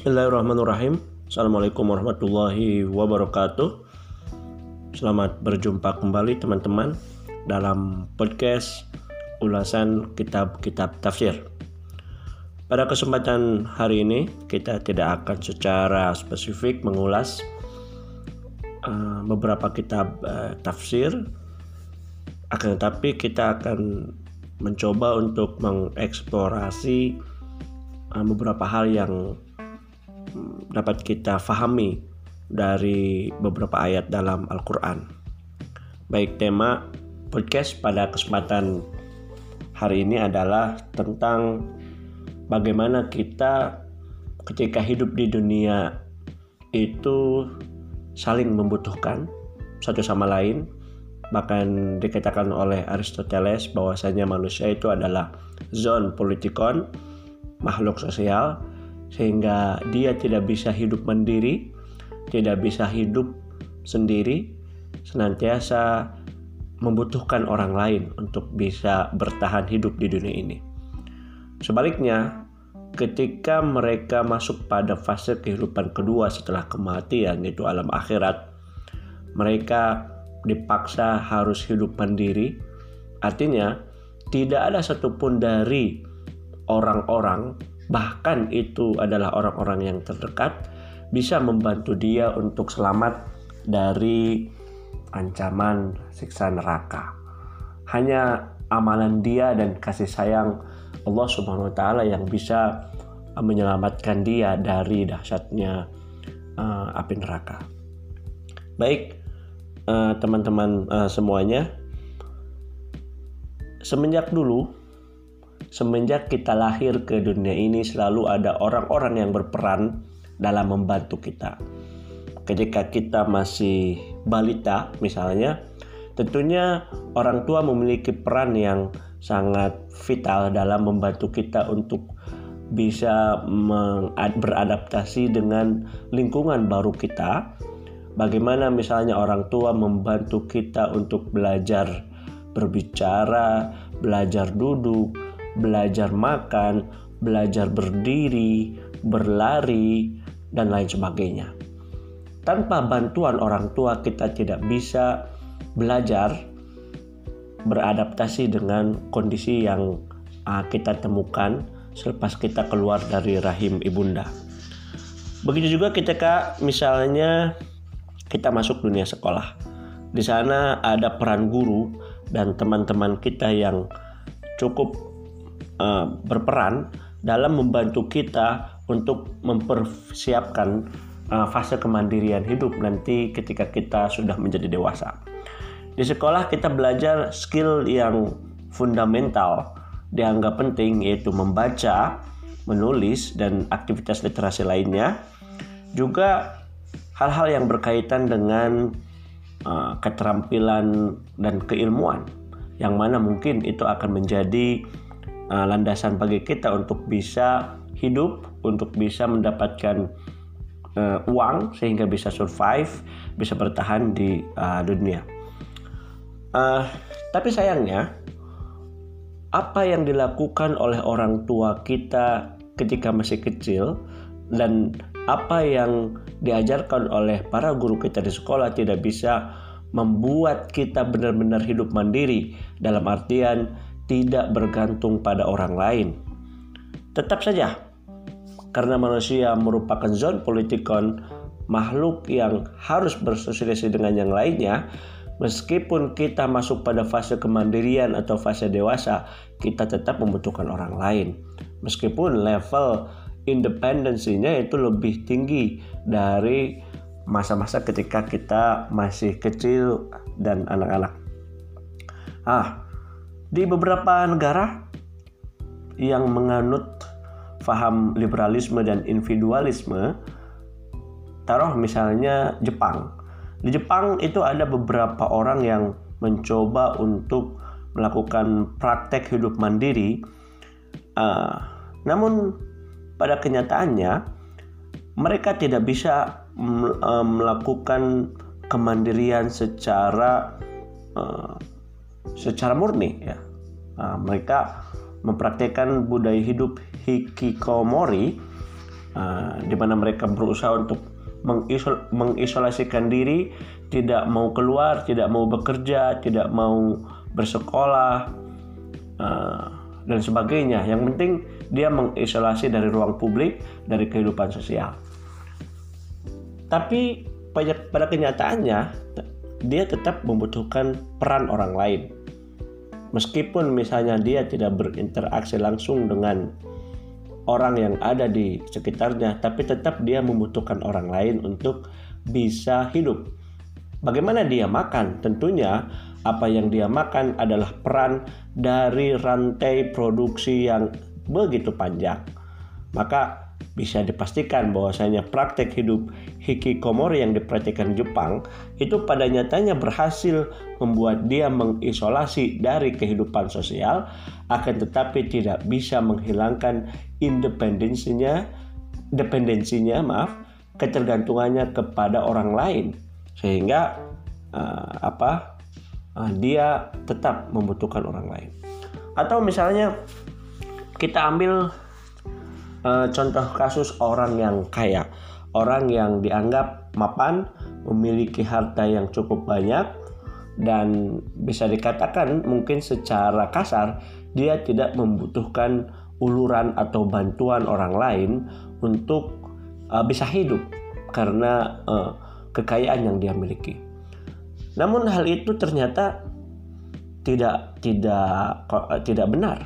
Bismillahirrahmanirrahim. Assalamualaikum warahmatullahi wabarakatuh. Selamat berjumpa kembali teman-teman dalam podcast ulasan kitab-kitab tafsir. Pada kesempatan hari ini kita tidak akan secara spesifik mengulas uh, beberapa kitab uh, tafsir, akan tetapi kita akan mencoba untuk mengeksplorasi uh, beberapa hal yang dapat kita fahami dari beberapa ayat dalam Al-Quran. Baik tema podcast pada kesempatan hari ini adalah tentang bagaimana kita ketika hidup di dunia itu saling membutuhkan satu sama lain bahkan dikatakan oleh Aristoteles bahwasanya manusia itu adalah zon politikon makhluk sosial sehingga dia tidak bisa hidup mandiri, tidak bisa hidup sendiri, senantiasa membutuhkan orang lain untuk bisa bertahan hidup di dunia ini. Sebaliknya, ketika mereka masuk pada fase kehidupan kedua setelah kematian, yaitu alam akhirat, mereka dipaksa harus hidup mandiri. Artinya, tidak ada satupun dari orang-orang bahkan itu adalah orang-orang yang terdekat, bisa membantu dia untuk selamat dari ancaman siksa neraka. Hanya amalan dia dan kasih sayang Allah Subhanahu wa taala yang bisa menyelamatkan dia dari dahsyatnya uh, api neraka. Baik, uh, teman-teman uh, semuanya, semenjak dulu Semenjak kita lahir ke dunia ini selalu ada orang-orang yang berperan dalam membantu kita. Ketika kita masih balita misalnya, tentunya orang tua memiliki peran yang sangat vital dalam membantu kita untuk bisa beradaptasi dengan lingkungan baru kita. Bagaimana misalnya orang tua membantu kita untuk belajar berbicara, belajar duduk, belajar makan, belajar berdiri, berlari, dan lain sebagainya. Tanpa bantuan orang tua, kita tidak bisa belajar beradaptasi dengan kondisi yang uh, kita temukan selepas kita keluar dari rahim ibunda. Begitu juga ketika misalnya kita masuk dunia sekolah. Di sana ada peran guru dan teman-teman kita yang cukup uh, berperan dalam membantu kita untuk mempersiapkan uh, fase kemandirian hidup nanti ketika kita sudah menjadi dewasa. Di sekolah kita belajar skill yang fundamental dianggap penting yaitu membaca, menulis dan aktivitas literasi lainnya. Juga hal-hal yang berkaitan dengan uh, keterampilan dan keilmuan yang mana mungkin itu akan menjadi uh, landasan bagi kita untuk bisa hidup, untuk bisa mendapatkan uh, uang sehingga bisa survive, bisa bertahan di uh, dunia. Uh, tapi sayangnya, apa yang dilakukan oleh orang tua kita ketika masih kecil dan apa yang diajarkan oleh para guru kita di sekolah tidak bisa membuat kita benar-benar hidup mandiri dalam artian tidak bergantung pada orang lain. Tetap saja, karena manusia merupakan zon politikon, makhluk yang harus bersosialisasi dengan yang lainnya, meskipun kita masuk pada fase kemandirian atau fase dewasa, kita tetap membutuhkan orang lain. Meskipun level independensinya itu lebih tinggi dari masa-masa ketika kita masih kecil dan anak-anak. Ah, di beberapa negara yang menganut faham liberalisme dan individualisme, taruh misalnya Jepang. Di Jepang itu ada beberapa orang yang mencoba untuk melakukan praktek hidup mandiri. Uh, namun pada kenyataannya mereka tidak bisa uh, melakukan kemandirian secara uh, secara murni ya. Nah, mereka mempraktekkan budaya hidup hikikomori uh, di mana mereka berusaha untuk mengisol mengisolasikan diri, tidak mau keluar, tidak mau bekerja, tidak mau bersekolah uh, dan sebagainya. Yang penting dia mengisolasi dari ruang publik, dari kehidupan sosial. Tapi pada, pada kenyataannya dia tetap membutuhkan peran orang lain. Meskipun misalnya dia tidak berinteraksi langsung dengan orang yang ada di sekitarnya, tapi tetap dia membutuhkan orang lain untuk bisa hidup. Bagaimana dia makan? Tentunya apa yang dia makan adalah peran dari rantai produksi yang begitu panjang. Maka bisa dipastikan bahwasanya praktek hidup hikikomori yang dipraktikkan Jepang itu pada nyatanya berhasil membuat dia mengisolasi dari kehidupan sosial akan tetapi tidak bisa menghilangkan independensinya dependensinya maaf ketergantungannya kepada orang lain. Sehingga uh, apa uh, dia tetap membutuhkan orang lain. Atau misalnya kita ambil uh, contoh kasus orang yang kaya, orang yang dianggap mapan, memiliki harta yang cukup banyak dan bisa dikatakan mungkin secara kasar dia tidak membutuhkan uluran atau bantuan orang lain untuk uh, bisa hidup karena uh, kekayaan yang dia miliki. Namun hal itu ternyata tidak tidak tidak benar.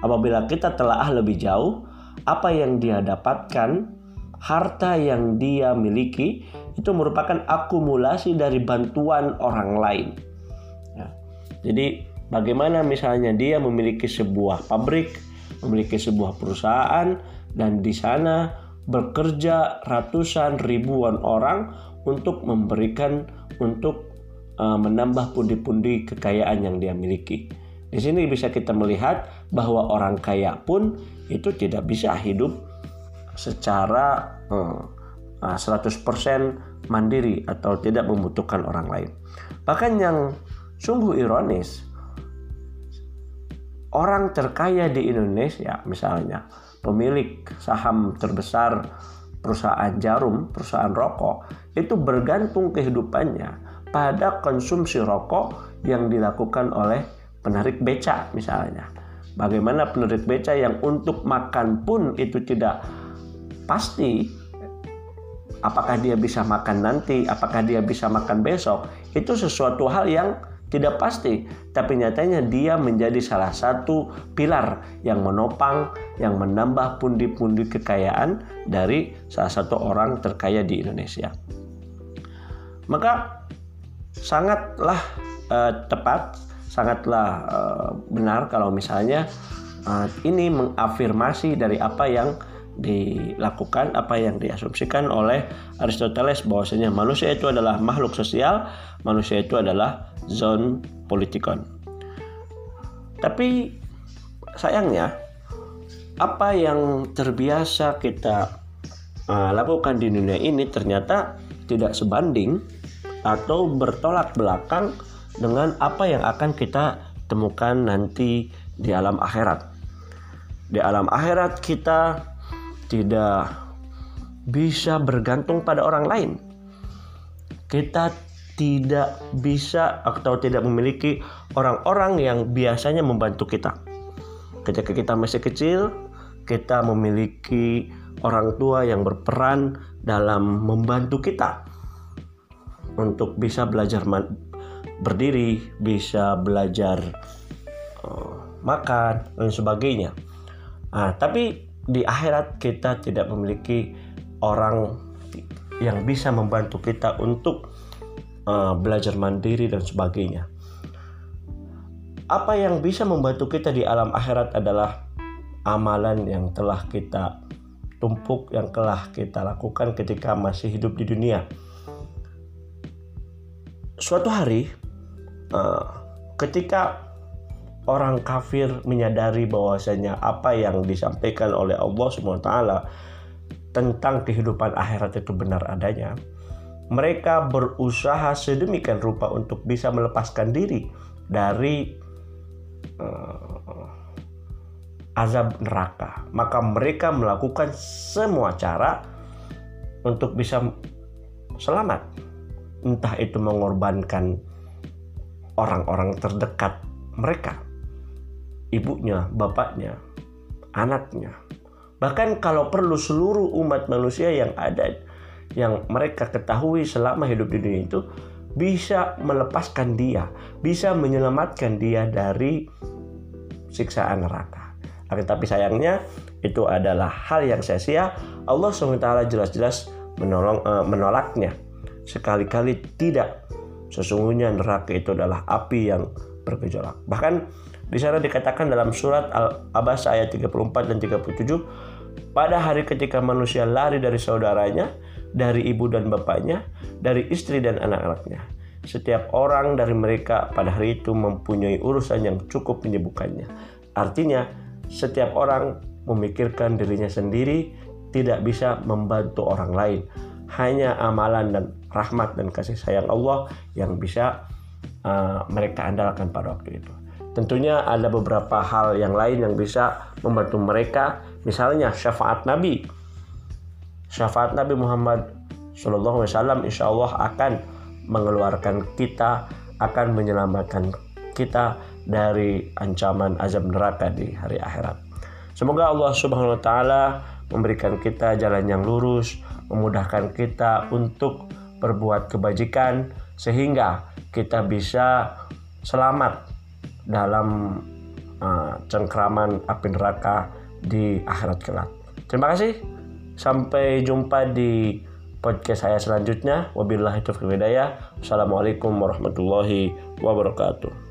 Apabila kita telah lebih jauh, apa yang dia dapatkan, harta yang dia miliki itu merupakan akumulasi dari bantuan orang lain. Ya. Jadi bagaimana misalnya dia memiliki sebuah pabrik, memiliki sebuah perusahaan dan di sana bekerja ratusan ribuan orang untuk memberikan untuk uh, menambah pundi-pundi kekayaan yang dia miliki. Di sini bisa kita melihat bahwa orang kaya pun itu tidak bisa hidup secara hmm, 100% mandiri atau tidak membutuhkan orang lain. Bahkan yang sungguh ironis, orang terkaya di Indonesia misalnya, pemilik saham terbesar perusahaan jarum, perusahaan rokok, itu bergantung kehidupannya pada konsumsi rokok yang dilakukan oleh penarik beca misalnya. Bagaimana penerit beca yang untuk makan pun itu tidak pasti apakah dia bisa makan nanti, apakah dia bisa makan besok, itu sesuatu hal yang tidak pasti, tapi nyatanya dia menjadi salah satu pilar yang menopang, yang menambah pundi-pundi kekayaan dari salah satu orang terkaya di Indonesia. Maka sangatlah uh, tepat sangatlah uh, benar kalau misalnya uh, ini mengafirmasi dari apa yang dilakukan apa yang diasumsikan oleh Aristoteles bahwasanya manusia itu adalah makhluk sosial, manusia itu adalah zon politikon. Tapi sayangnya apa yang terbiasa kita uh, lakukan di dunia ini ternyata tidak sebanding atau bertolak belakang dengan apa yang akan kita temukan nanti di alam akhirat. Di alam akhirat kita tidak bisa bergantung pada orang lain. Kita tidak bisa atau tidak memiliki orang-orang yang biasanya membantu kita. Ketika kita masih kecil, kita memiliki orang tua yang berperan dalam membantu kita untuk bisa belajar berdiri, bisa belajar uh, makan dan sebagainya. Nah, tapi di akhirat kita tidak memiliki orang yang bisa membantu kita untuk uh, belajar mandiri dan sebagainya. Apa yang bisa membantu kita di alam akhirat adalah amalan yang telah kita tumpuk, yang telah kita lakukan ketika masih hidup di dunia. Suatu hari uh, ketika orang kafir menyadari bahwasanya apa yang disampaikan oleh Allah SWT tentang kehidupan akhirat itu benar adanya, mereka berusaha sedemikian rupa untuk bisa melepaskan diri dari uh, azab neraka. Maka mereka melakukan semua cara untuk bisa selamat. Entah itu mengorbankan orang-orang terdekat mereka, ibunya, bapaknya, anaknya. Bahkan kalau perlu seluruh umat manusia yang ada yang mereka ketahui selama hidup di dunia itu bisa melepaskan dia, bisa menyelamatkan dia dari siksaan neraka. Akan tapi sayangnya itu adalah hal yang sia-sia. Allah SWT jelas-jelas menolong, uh, menolaknya. Sekali-kali tidak. Sesungguhnya neraka itu adalah api yang bergejolak. Bahkan di sana dikatakan dalam surat Al-Abasa ayat 34 dan 37, pada hari ketika manusia lari dari saudaranya, dari ibu dan bapaknya, dari istri dan anak-anaknya. Setiap orang dari mereka pada hari itu mempunyai urusan yang cukup menyibukkannya. Artinya, setiap orang memikirkan dirinya sendiri, tidak bisa membantu orang lain. Hanya amalan dan rahmat dan kasih sayang Allah yang bisa uh, mereka andalkan pada waktu itu. Tentunya ada beberapa hal yang lain yang bisa membantu mereka, misalnya syafaat Nabi. Syafaat Nabi Muhammad Wasallam insya Allah akan mengeluarkan kita, akan menyelamatkan kita dari ancaman azab neraka di hari akhirat. Semoga Allah Subhanahu Wa Taala memberikan kita jalan yang lurus, memudahkan kita untuk berbuat kebajikan sehingga kita bisa selamat dalam uh, cengkraman api neraka di akhirat kelak. Terima kasih. Sampai jumpa di podcast saya selanjutnya. Wabillahi taufiq hidayah. Assalamualaikum warahmatullahi wabarakatuh.